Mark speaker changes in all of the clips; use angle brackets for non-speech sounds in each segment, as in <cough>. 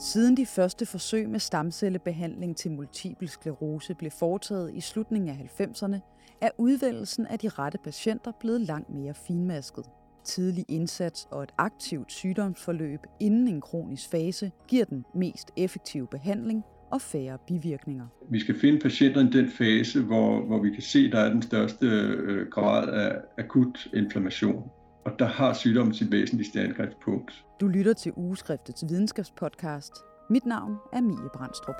Speaker 1: Siden de første forsøg med stamcellebehandling til multiple sklerose blev foretaget i slutningen af 90'erne, er udvælgelsen af de rette patienter blevet langt mere finmasket. Tidlig indsats og et aktivt sygdomsforløb inden en kronisk fase giver den mest effektive behandling og færre bivirkninger.
Speaker 2: Vi skal finde patienter i den fase, hvor, hvor vi kan se, at der er den største øh, grad af akut inflammation. Og der har sygdommen sit væsentligste angrebspunkt.
Speaker 1: Du lytter til Ugeskriftets videnskabspodcast. Mit navn er Mie Brandstrup.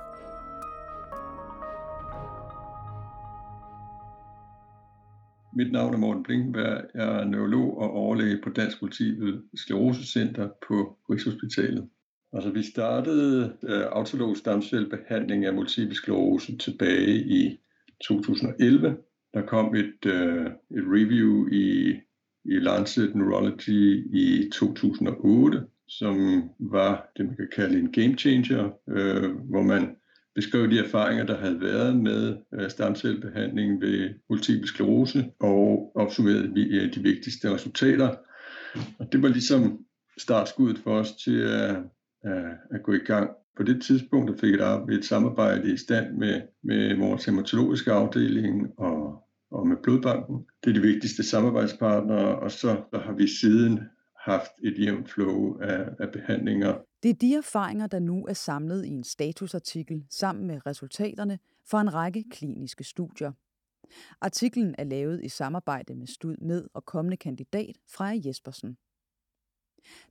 Speaker 2: Mit navn er Morten Blinkenberg. Jeg er neurolog og overlæge på Dansk Multiple Sklerosecenter på Rigshospitalet. Altså, vi startede øh, autolog stamcellebehandling af multiple sklerose tilbage i 2011. Der kom et, øh, et review i i Lancet Neurology i 2008, som var det, man kan kalde en game changer, øh, hvor man beskrev de erfaringer, der havde været med øh, stamcellebehandling ved multiple sklerose, og opsummerede de, øh, de vigtigste resultater. Og det var ligesom startskuddet for os til at, at, at gå i gang. På det tidspunkt der fik jeg et samarbejde i stand med, med vores hematologiske afdeling og og med Blodbanken. Det er de vigtigste samarbejdspartnere, og så, så har vi siden haft et jævnt flow af, af behandlinger.
Speaker 1: Det er de erfaringer, der nu er samlet i en statusartikel sammen med resultaterne fra en række kliniske studier. Artiklen er lavet i samarbejde med Stud Med og kommende kandidat Freja Jespersen.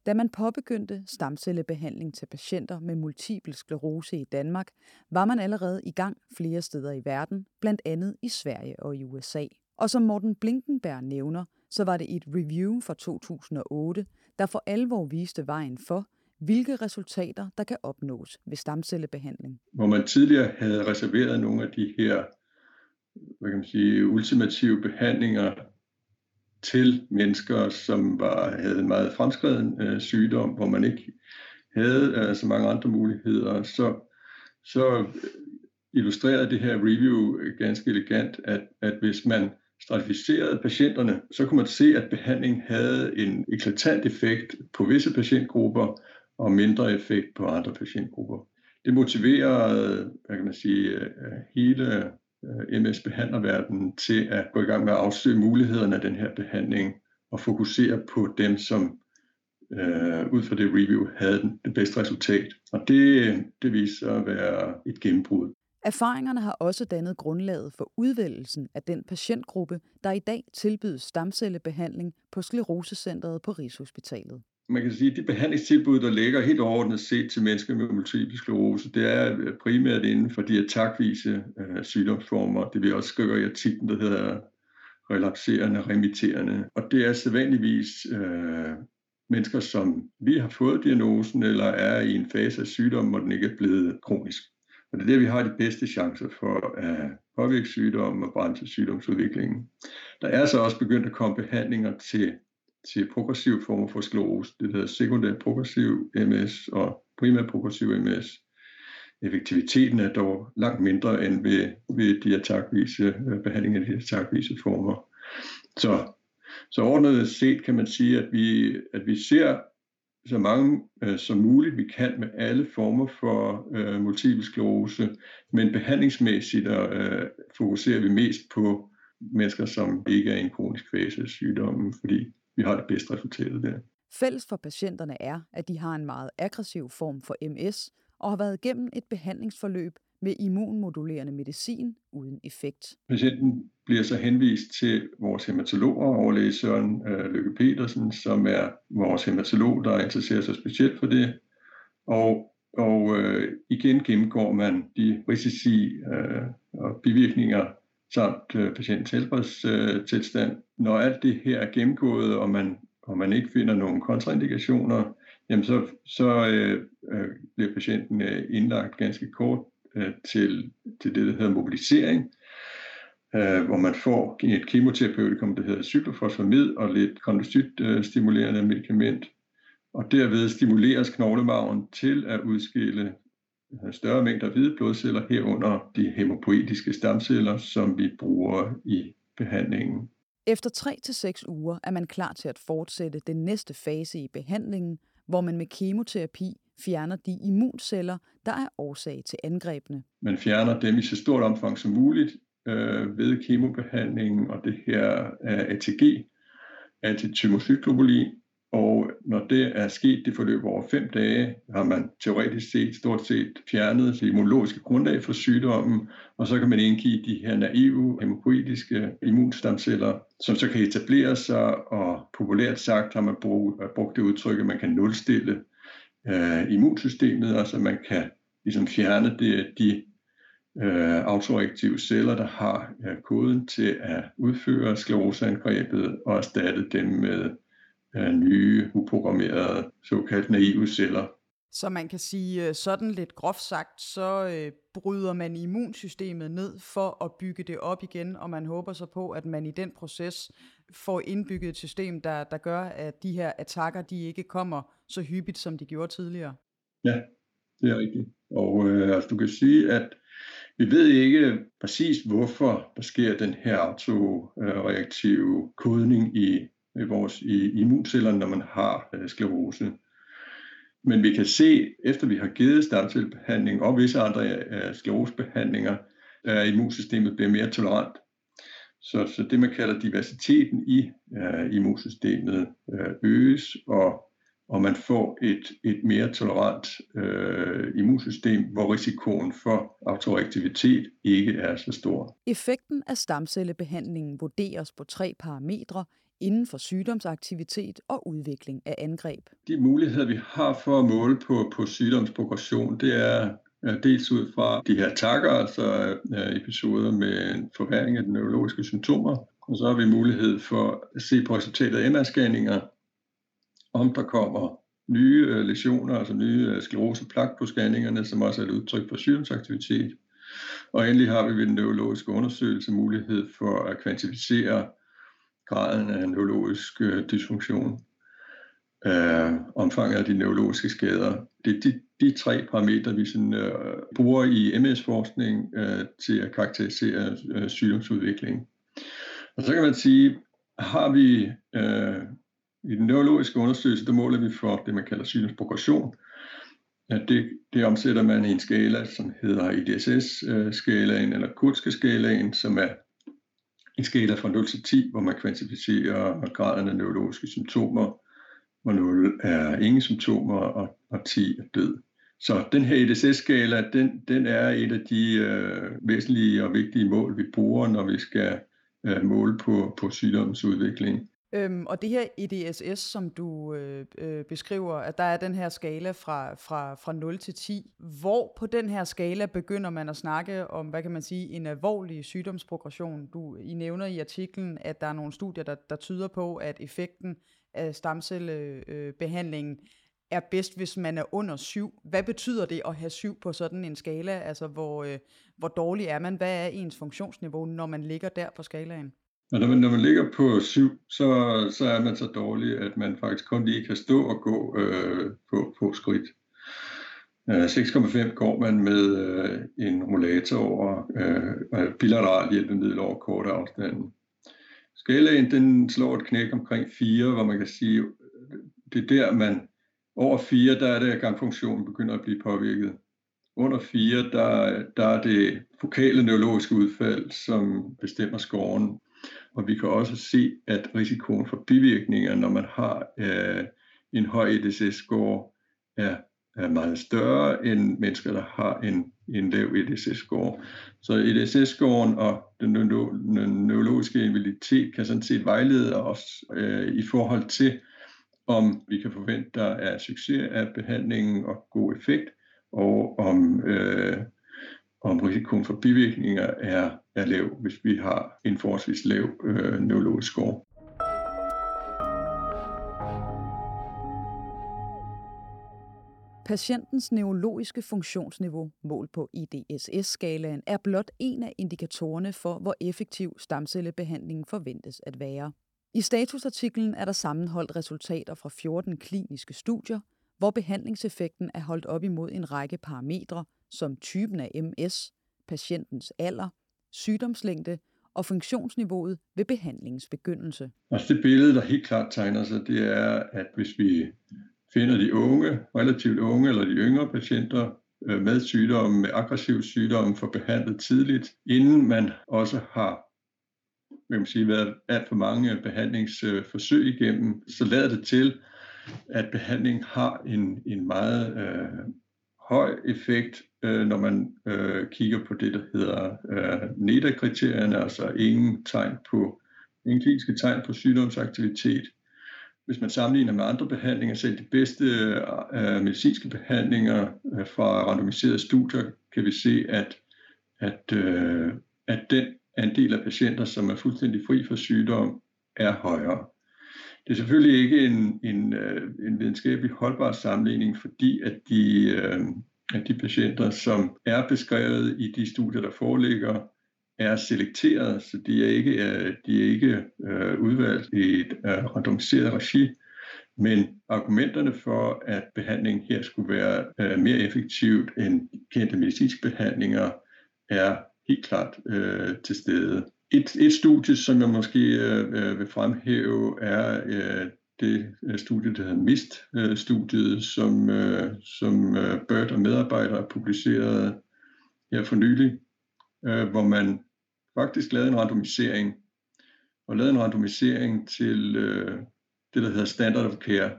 Speaker 1: Da man påbegyndte stamcellebehandling til patienter med multiple sklerose i Danmark, var man allerede i gang flere steder i verden, blandt andet i Sverige og i USA. Og som Morten Blinkenberg nævner, så var det et review fra 2008, der for alvor viste vejen for, hvilke resultater der kan opnås ved stamcellebehandling.
Speaker 2: Hvor man tidligere havde reserveret nogle af de her hvad kan man sige, ultimative behandlinger til mennesker, som var, havde en meget fremskreden øh, sygdom, hvor man ikke havde øh, så mange andre muligheder, så, så øh, illustrerede det her review ganske elegant, at, at hvis man stratificerede patienterne, så kunne man se, at behandling havde en eklatant effekt på visse patientgrupper og mindre effekt på andre patientgrupper. Det motiverede hvad kan man sige, øh, hele Øh, MS-behandlerverdenen til at gå i gang med at afsøge mulighederne af den her behandling og fokusere på dem, som øh, ud fra det review havde den, det bedste resultat. Og det, det viser at være et gennembrud.
Speaker 1: Erfaringerne har også dannet grundlaget for udvælgelsen af den patientgruppe, der i dag tilbydes stamcellebehandling på Sklerosecentret på Rigshospitalet
Speaker 2: man kan sige, at de behandlingstilbud, der ligger helt overordnet set til mennesker med multiple sklerose, det er øh, primært inden for de attackvise øh, sygdomsformer. Det vi også skriver i artiklen, der hedder øh, relapserende, remitterende. Og det er sædvanligvis øh, mennesker, som vi har fået diagnosen, eller er i en fase af sygdommen, hvor den ikke er blevet kronisk. Og det er der, vi har de bedste chancer for at påvirke sygdommen og bremse sygdomsudviklingen. Der er så også begyndt at komme behandlinger til til progressiv former for sklerose. Det hedder sekundær progressiv MS og primær progressiv MS. Effektiviteten er dog langt mindre end ved, ved de attackvise, øh, behandling af de attackvise former. Så, så ordnet set kan man sige, at vi, at vi ser så mange øh, som muligt, vi kan med alle former for øh, multiple sklerose, men behandlingsmæssigt øh, fokuserer vi mest på mennesker, som ikke er i en kronisk fase af sygdommen, fordi vi har det bedste resultat der.
Speaker 1: Fælles for patienterne er, at de har en meget aggressiv form for MS og har været igennem et behandlingsforløb med immunmodulerende medicin uden effekt.
Speaker 2: Patienten bliver så henvist til vores hematologer, overlæge Søren øh, Lykke Petersen, som er vores hematolog, der interesserer sig specielt for det. Og, og øh, igen gennemgår man de risici øh, og bivirkninger, samt øh, patientens helbredstilstand. Når alt det her er gennemgået, og man, og man ikke finder nogen kontraindikationer, jamen så, så øh, øh, bliver patienten øh, indlagt ganske kort øh, til, til det, der hedder mobilisering, øh, hvor man får et kemoterapeutikum, der hedder cyklofosfamid, og lidt kondocytstimulerende øh, medicament, og derved stimuleres knoglemarven til at udskille større mængder hvide blodceller herunder de hemopoetiske stamceller, som vi bruger i behandlingen.
Speaker 1: Efter 3-6 uger er man klar til at fortsætte den næste fase i behandlingen, hvor man med kemoterapi fjerner de immunceller, der er årsag til angrebene.
Speaker 2: Man fjerner dem i så stort omfang som muligt øh, ved kemobehandlingen og det her ATG, antitymocytglobulin, og når det er sket, det forløb over fem dage, har man teoretisk set stort set fjernet det immunologiske grundlag for sygdommen, og så kan man indgive de her naive hemopoetiske immunstamceller, som så kan etablere sig, og populært sagt har man øh, brugt det udtryk, at man kan nulstille øh, immunsystemet, altså man kan ligesom fjerne det, de øh, autoreaktive celler, der har øh, koden til at udføre skleroseangrebet og erstatte dem med øh, nye, uprogrammerede, såkaldt naive celler.
Speaker 1: Så man kan sige, øh, sådan lidt groft sagt, så øh, bryder man immunsystemet ned for at bygge det op igen, og man håber så på, at man i den proces får indbygget et system, der, der gør, at de her attacker, de ikke kommer så hyppigt, som de gjorde tidligere.
Speaker 2: Ja, det er rigtigt. Og øh, altså, du kan sige, at vi ved ikke præcis, hvorfor der sker den her autoreaktive kodning i i vores i immunceller, når man har øh, sklerose. Men vi kan se, efter vi har givet stamcellebehandling og visse andre øh, sklerosebehandlinger, at immunsystemet bliver mere tolerant. Så, så det, man kalder diversiteten i øh, immunsystemet, øh, øges, og, og man får et, et mere tolerant øh, immunsystem, hvor risikoen for autoreaktivitet ikke er så stor.
Speaker 1: Effekten af stamcellebehandlingen vurderes på tre parametre, inden for sygdomsaktivitet og udvikling af angreb.
Speaker 2: De muligheder, vi har for at måle på, på sygdomsprogression, det er dels ud fra de her takker, altså øh, episoder med en forværring af de neurologiske symptomer, og så har vi mulighed for at se på resultatet af MR-scanninger, om der kommer nye øh, lesioner, altså nye øh, skleroseplak på scanningerne, som også er et udtryk for sygdomsaktivitet. Og endelig har vi ved den neurologiske undersøgelse mulighed for at kvantificere graden af neurologisk øh, dysfunktion, øh, omfanget af de neurologiske skader. Det er de, de tre parametre, vi sådan, øh, bruger i MS-forskning øh, til at karakterisere øh, sygdomsudvikling. Og så kan man sige, har vi øh, i den neurologiske undersøgelse, der måler vi for det, man kalder sygdomsprogression. Ja, det, det omsætter man i en skala, som hedder IDSS-skalaen øh, eller Kurtske-skalaen, som er en skala fra 0 til 10, hvor man kvantificerer graden af neurologiske symptomer, hvor 0 er ingen symptomer, og, og 10 er død. Så den her EDSS-skala, den, den er et af de øh, væsentlige og vigtige mål, vi bruger, når vi skal øh, måle på, på sygdomsudvikling.
Speaker 1: Øhm, og det her EDSS, som du øh, øh, beskriver, at der er den her skala fra, fra, fra 0 til 10. Hvor på den her skala begynder man at snakke om, hvad kan man sige, en alvorlig sygdomsprogression? Du, I nævner i artiklen, at der er nogle studier, der, der tyder på, at effekten af stamcellebehandlingen øh, er bedst, hvis man er under 7. Hvad betyder det at have 7 på sådan en skala? Altså, hvor, øh, hvor dårlig er man? Hvad er ens funktionsniveau, når man ligger der på skalaen?
Speaker 2: Men når man, når man ligger på 7, så, så er man så dårlig, at man faktisk kun lige kan stå og gå øh, på, på skridt. Øh, 6,5 går man med øh, en rollator over øh, bilateral hjælpemiddel over korte afstande. Skalaen den slår et knæk omkring 4, hvor man kan sige, øh, det er der man, over 4, der er det, at gangfunktionen begynder at blive påvirket. Under 4, der, der er det fokale neurologiske udfald, som bestemmer scoren. Og vi kan også se, at risikoen for bivirkninger, når man har øh, en høj EDC-score, er, er meget større end mennesker, der har en, en lav EDC-score. Så EDC-scoren og den neurologiske invaliditet kan sådan set vejlede os øh, i forhold til, om vi kan forvente, der er succes af behandlingen og god effekt, og om, øh, om risikoen for bivirkninger er er lav, hvis vi har en forholdsvis lav øh, neurologisk score.
Speaker 1: Patientens neurologiske funktionsniveau, målt på IDSS-skalaen, er blot en af indikatorerne for, hvor effektiv stamcellebehandlingen forventes at være. I statusartiklen er der sammenholdt resultater fra 14 kliniske studier, hvor behandlingseffekten er holdt op imod en række parametre, som typen af MS, patientens alder, sygdomslængde og funktionsniveauet ved behandlingens begyndelse.
Speaker 2: Altså det billede, der helt klart tegner sig, det er, at hvis vi finder de unge, relativt unge eller de yngre patienter øh, med sygdomme, med aggressiv sygdomme, for behandlet tidligt, inden man også har vil man sige, været alt for mange behandlingsforsøg igennem, så lader det til, at behandling har en, en meget øh, høj effekt, øh, når man øh, kigger på det, der hedder øh, NEDA-kriterierne, altså ingen tegn på ingen kliniske tegn på sygdomsaktivitet. Hvis man sammenligner med andre behandlinger, selv de bedste øh, medicinske behandlinger øh, fra randomiserede studier, kan vi se, at, at, øh, at den andel af patienter, som er fuldstændig fri for sygdom, er højere. Det er selvfølgelig ikke en, en, øh, en videnskabelig holdbar sammenligning, fordi at de, øh, at de patienter, som er beskrevet i de studier, der foreligger, er selekteret, så de er ikke, øh, de er ikke øh, udvalgt i et øh, randomiseret regi. Men argumenterne for, at behandlingen her skulle være øh, mere effektivt end kendte medicinske behandlinger, er helt klart øh, til stede. Et, et studie, som jeg måske øh, øh vil fremhæve, er øh, det øh, studie, der hedder MIST-studiet, øh, som, øh, som Bird og medarbejdere publicerede her for nylig, hvor man faktisk lavede en randomisering, og lavede en randomisering til det, der hedder standard of care.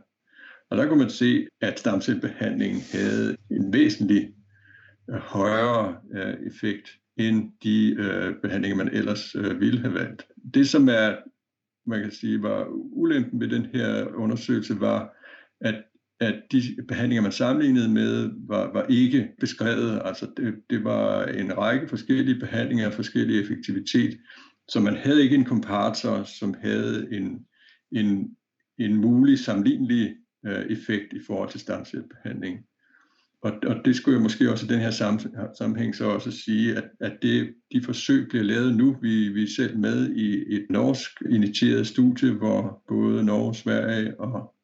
Speaker 2: Og der kunne man se, at stamcellebehandling havde en væsentlig højere effekt end de øh, behandlinger, man ellers øh, ville have valgt. Det, som er, man kan sige, var ulempen ved den her undersøgelse, var, at at de behandlinger, man sammenlignede med, var, var ikke beskrevet. Altså det, det var en række forskellige behandlinger af forskellig effektivitet, så man havde ikke en komparator, som havde en, en, en mulig sammenlignelig øh, effekt i forhold til stamcellebehandling. Og, og det skulle jeg måske også i den her sammenhæng så også sige, at, at det, de forsøg bliver lavet nu. Vi, vi er selv med i et norsk initieret studie, hvor både Norge, Sverige og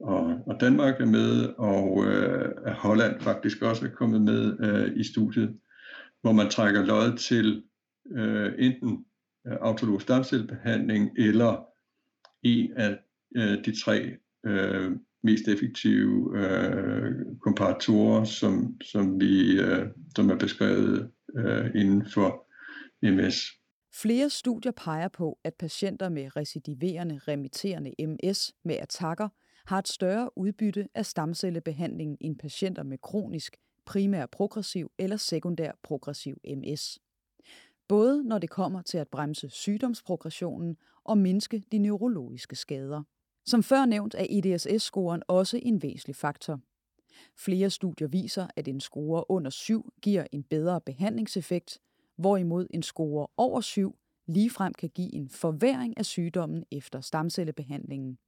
Speaker 2: og, og Danmark er med, og øh, Holland faktisk også er kommet med øh, i studiet, hvor man trækker lod til øh, enten øh, autolog stamcellebehandling eller en af øh, de tre øh, mest effektive øh, komparatorer, som, som, vi, øh, som er beskrevet øh, inden for MS.
Speaker 1: Flere studier peger på, at patienter med recidiverende remitterende MS med attacker – har et større udbytte af stamcellebehandling end patienter med kronisk, primær progressiv eller sekundær progressiv MS. Både når det kommer til at bremse sygdomsprogressionen og mindske de neurologiske skader. Som før nævnt er EDSS-scoren også en væsentlig faktor. Flere studier viser, at en score under 7 giver en bedre behandlingseffekt, hvorimod en score over 7 ligefrem kan give en forværing af sygdommen efter stamcellebehandlingen.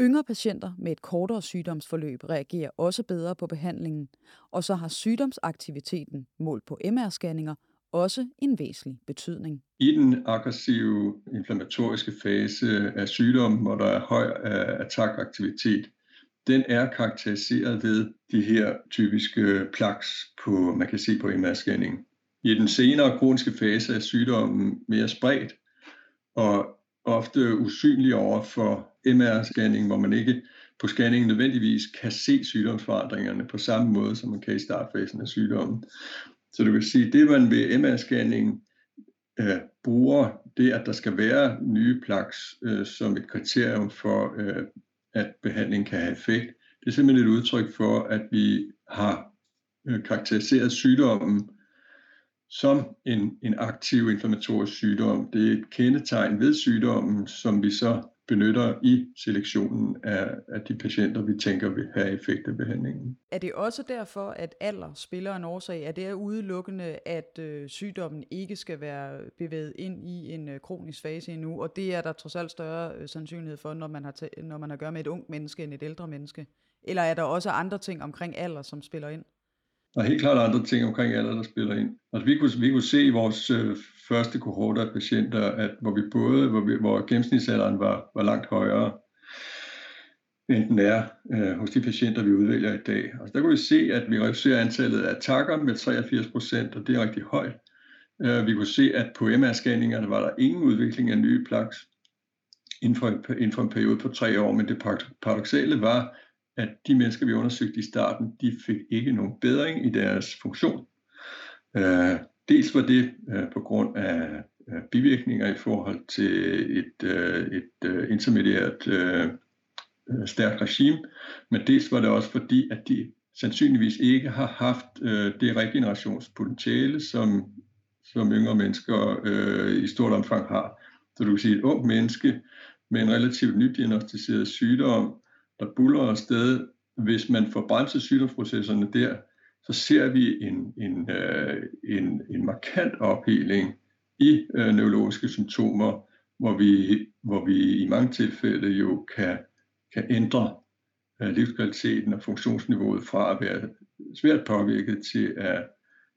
Speaker 1: Yngre patienter med et kortere sygdomsforløb reagerer også bedre på behandlingen, og så har sygdomsaktiviteten målt på MR-scanninger også en væsentlig betydning.
Speaker 2: I den aggressive inflammatoriske fase af sygdommen, hvor der er høj øh, attackaktivitet, den er karakteriseret ved de her typiske øh, plaks på, man kan se på MR-scanning. I den senere kroniske fase af sygdommen mere spredt, og ofte usynlig over for MR-scanning, hvor man ikke på scanningen nødvendigvis kan se sygdomsforandringerne på samme måde, som man kan i startfasen af sygdommen. Så du kan sige, det man ved MR-scanning øh, bruger, det at der skal være nye plaks øh, som et kriterium for, øh, at behandling kan have effekt, det er simpelthen et udtryk for, at vi har øh, karakteriseret sygdommen som en, en aktiv inflammatorisk sygdom. Det er et kendetegn ved sygdommen, som vi så benytter i selektionen af, af de patienter, vi tænker vil have effekt af behandlingen.
Speaker 1: Er det også derfor, at alder spiller en årsag? Er det udelukkende, at øh, sygdommen ikke skal være bevæget ind i en øh, kronisk fase endnu, og det er der trods alt større øh, sandsynlighed for, når man, har når man har at gøre med et ungt menneske end et ældre menneske? Eller er der også andre ting omkring alder, som spiller ind?
Speaker 2: Der er helt klart andre ting omkring alder, der spiller ind. Altså, vi, kunne, vi kunne se i vores øh, første kohorte af patienter, at hvor vi både, hvor, vi, hvor gennemsnitsalderen var, var langt højere, end den er øh, hos de patienter, vi udvælger i dag. Altså, der kunne vi se, at vi reducerer antallet af takker med 83 procent, og det er rigtig højt. Øh, vi kunne se, at på MR-scanningerne var der ingen udvikling af nye plaks inden for, inden for en periode på tre år, men det paradoxale var, at de mennesker, vi undersøgte i starten, de fik ikke nogen bedring i deres funktion. Øh, dels var det øh, på grund af øh, bivirkninger i forhold til et, øh, et øh, intermediært øh, øh stærkt regime, men dels var det også fordi, at de sandsynligvis ikke har haft øh, det regenerationspotentiale, som, som yngre mennesker øh, i stort omfang har. Så du kan sige, at et ung menneske med en relativt nydiagnostiseret sygdom, der buller afsted, hvis man får bremset sygdomsprocesserne der, så ser vi en, en, øh, en, en markant opheling i øh, neurologiske symptomer, hvor vi, hvor vi i mange tilfælde jo kan, kan ændre øh, livskvaliteten og funktionsniveauet fra at være svært påvirket til at,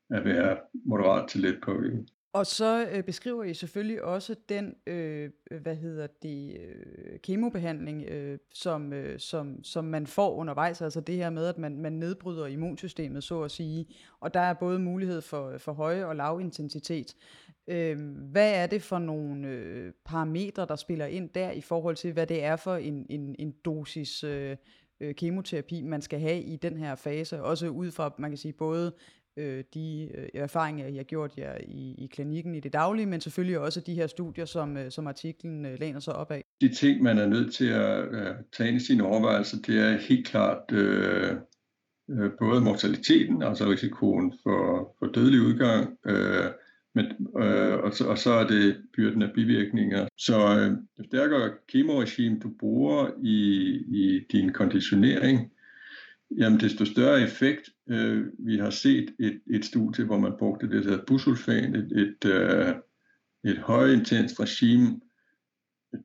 Speaker 2: at være moderat til let påvirket.
Speaker 1: Og så øh, beskriver I selvfølgelig også den, øh, hvad hedder det, øh, kemobehandling, øh, som, øh, som, som man får undervejs, altså det her med, at man, man nedbryder immunsystemet, så at sige, og der er både mulighed for, for høje og lav intensitet. Øh, hvad er det for nogle øh, parametre, der spiller ind der, i forhold til, hvad det er for en, en, en dosis øh, øh, kemoterapi, man skal have i den her fase, også ud fra, man kan sige, både øh, de øh, erfaringer, jeg har gjort jer i, i klinikken i det daglige, men selvfølgelig også de her studier, som, øh, som artiklen øh, læner sig op af.
Speaker 2: De ting, man er nødt til at øh, tage ind i sine overvejelser, det er helt klart øh, øh, både mortaliteten, altså risikoen for, for dødelig udgang, øh, men, øh, og, så, og så er det byrden af bivirkninger. Så øh, jo stærkere kemoregime du bruger i, i din konditionering, jamen desto større effekt. Øh, vi har set et, et studie, hvor man brugte det, der hedder busulfan, et, et, øh, et højintenst regime.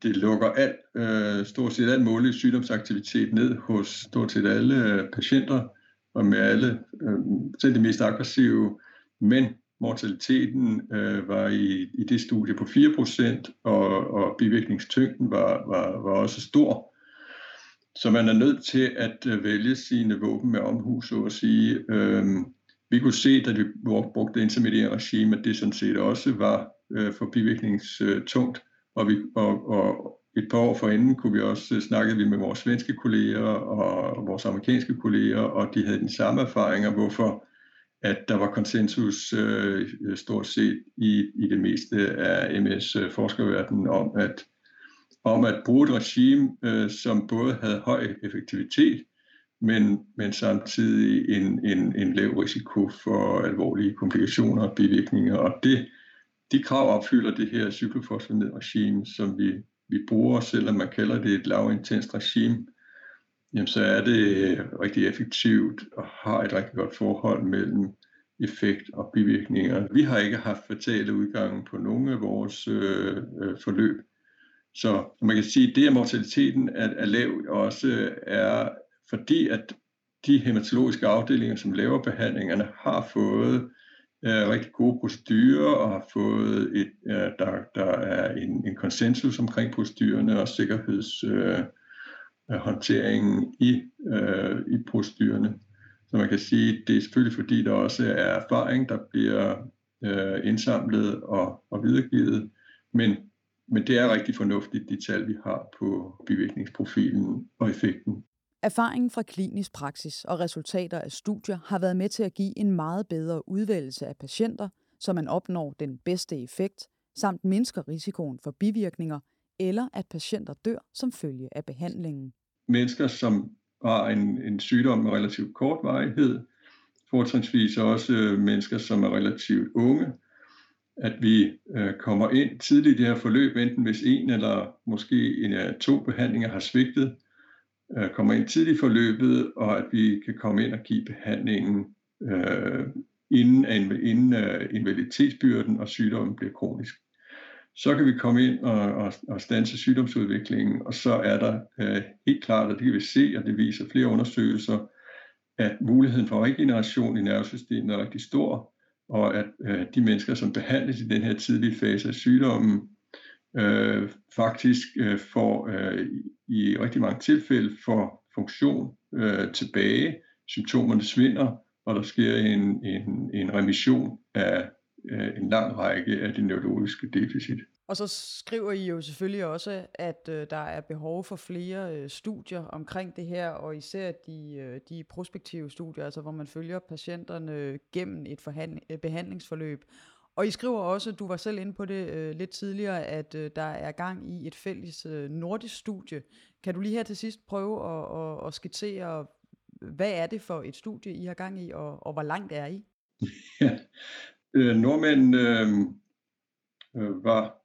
Speaker 2: Det lukker alt, øh, stort set al mulig sygdomsaktivitet ned hos stort set alle øh, patienter, og med alle, øh, selv de mest aggressive, men mortaliteten øh, var i, i det studie på 4%, og, og bivirkningstyngden var, var, var også stor. Så man er nødt til at øh, vælge sine våben med omhu, så at sige. Øhm, vi kunne se, da vi brugte intermediære regime, at det sådan set også var øh, for bivirkningstungt. Øh, og, vi, og, og et par år forinden kunne vi også øh, snakke vi med vores svenske kolleger og vores amerikanske kolleger, og de havde den samme erfaringer, hvorfor at der var konsensus øh, stort set i, i det meste af MS-forskerverdenen om, at om at bruge et regime, øh, som både havde høj effektivitet, men, men samtidig en, en, en lav risiko for alvorlige komplikationer og bivirkninger. Og det, de krav opfylder det her cyklofosfonid-regime, som vi, vi bruger, selvom man kalder det et lavintens regime, jamen så er det øh, rigtig effektivt og har et rigtig godt forhold mellem effekt og bivirkninger. Vi har ikke haft fatale udgange på nogen af vores øh, øh forløb, så man kan sige, at det, at mortaliteten er, er lav, også er fordi, at de hematologiske afdelinger, som laver behandlingerne, har fået øh, rigtig gode procedurer og har fået et, øh, der, der er en, en konsensus omkring procedurerne og sikkerhedshåndteringen øh, i, øh, i procedurerne. Så man kan sige, at det er selvfølgelig fordi, der også er erfaring, der bliver øh, indsamlet og, og videregivet, men men det er rigtig fornuftigt, de tal, vi har på bivirkningsprofilen og effekten.
Speaker 1: Erfaringen fra klinisk praksis og resultater af studier har været med til at give en meget bedre udvælgelse af patienter, så man opnår den bedste effekt, samt mindsker risikoen for bivirkninger, eller at patienter dør som følge af behandlingen.
Speaker 2: Mennesker, som har en, en sygdom med relativt kort varighed, fortrinsvis også mennesker, som er relativt unge, at vi øh, kommer ind tidligt i det her forløb, enten hvis en eller måske en af to behandlinger har svigtet, øh, kommer ind tidligt i forløbet, og at vi kan komme ind og give behandlingen øh, inden, inden uh, invaliditetsbyrden og sygdommen bliver kronisk. Så kan vi komme ind og, og, og stanse sygdomsudviklingen, og så er der øh, helt klart, og det kan vi se, og det viser flere undersøgelser, at muligheden for regeneration i nervesystemet er rigtig stor, og at øh, de mennesker, som behandles i den her tidlige fase af sygdommen, øh, faktisk øh, får øh, i rigtig mange tilfælde får funktion øh, tilbage, symptomerne svinder, og der sker en, en, en remission af øh, en lang række af de neurologiske deficit.
Speaker 1: Og så skriver I jo selvfølgelig også, at øh, der er behov for flere øh, studier omkring det her, og især de, øh, de prospektive studier, altså hvor man følger patienterne gennem et forhandling, øh, behandlingsforløb. Og I skriver også, du var selv inde på det øh, lidt tidligere, at øh, der er gang i et fælles øh, nordisk studie. Kan du lige her til sidst prøve at, at, at skitsere, hvad er det for et studie, I har gang i, og, og hvor langt er I?
Speaker 2: Ja, <laughs> øh, nordmænd øh, øh, var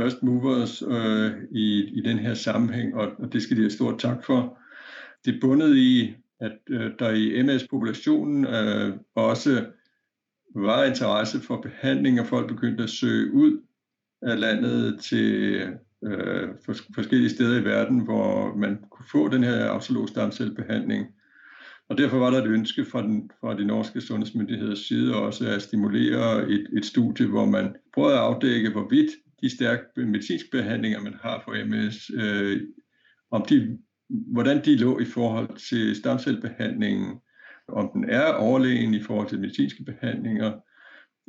Speaker 2: first movers øh, i, i den her sammenhæng, og, og det skal de have stort tak for. Det bundet i, at øh, der i MS-populationen øh, også var interesse for behandling, og folk begyndte at søge ud af landet til øh, forskellige steder i verden, hvor man kunne få den her autolog stamcellebehandling. Og derfor var der et ønske fra, den, fra de norske sundhedsmyndigheders side også at stimulere et, et studie, hvor man prøvede at afdække, hvorvidt de stærke medicinske behandlinger, man har for MS, øh, om de, hvordan de lå i forhold til stamcellebehandlingen, om den er overlegen i forhold til medicinske behandlinger,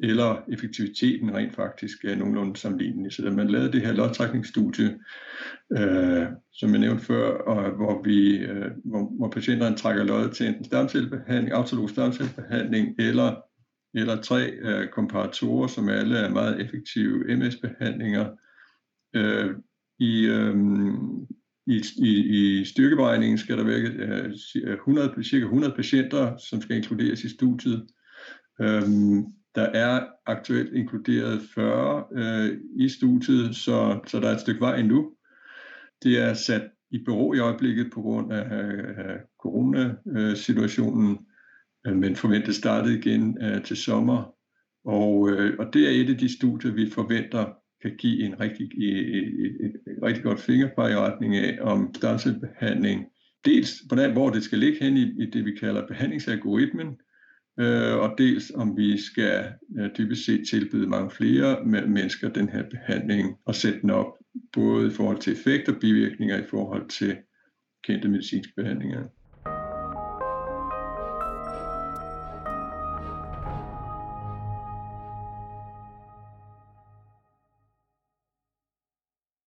Speaker 2: eller effektiviteten rent faktisk er nogenlunde sammenlignelig. Så da man lavede det her lodtrækningsstudie, øh, som jeg nævnte før, og hvor, vi, øh, hvor, hvor patienterne trækker lod til enten stamcellebehandling, autolog stamcellebehandling, eller, eller tre øh, komparatorer, som alle er meget effektive MS-behandlinger, øh, i, øh, i, i, i styrkeberegningen skal der være øh, 100, cirka 100 patienter, som skal inkluderes i studiet. Øh, der er aktuelt inkluderet 40 øh, i studiet, så, så der er et stykke vej endnu. Det er sat i bero i øjeblikket på grund af, af coronasituationen, øh, Øh, men forventes startet igen øh, til sommer. Og, øh, og det er et af de studier, vi forventer kan give en rigtig, et, et, et, et rigtig godt fingerpeg i retning af, om stamcellebehandling, dels hvordan, hvor det skal ligge hen i, i det, vi kalder behandlingsalgoritmen, øh, og dels om vi skal øh, dybest set tilbyde mange flere mennesker den her behandling og sætte den op både i forhold til effekt og bivirkninger i forhold til kendte medicinske behandlinger.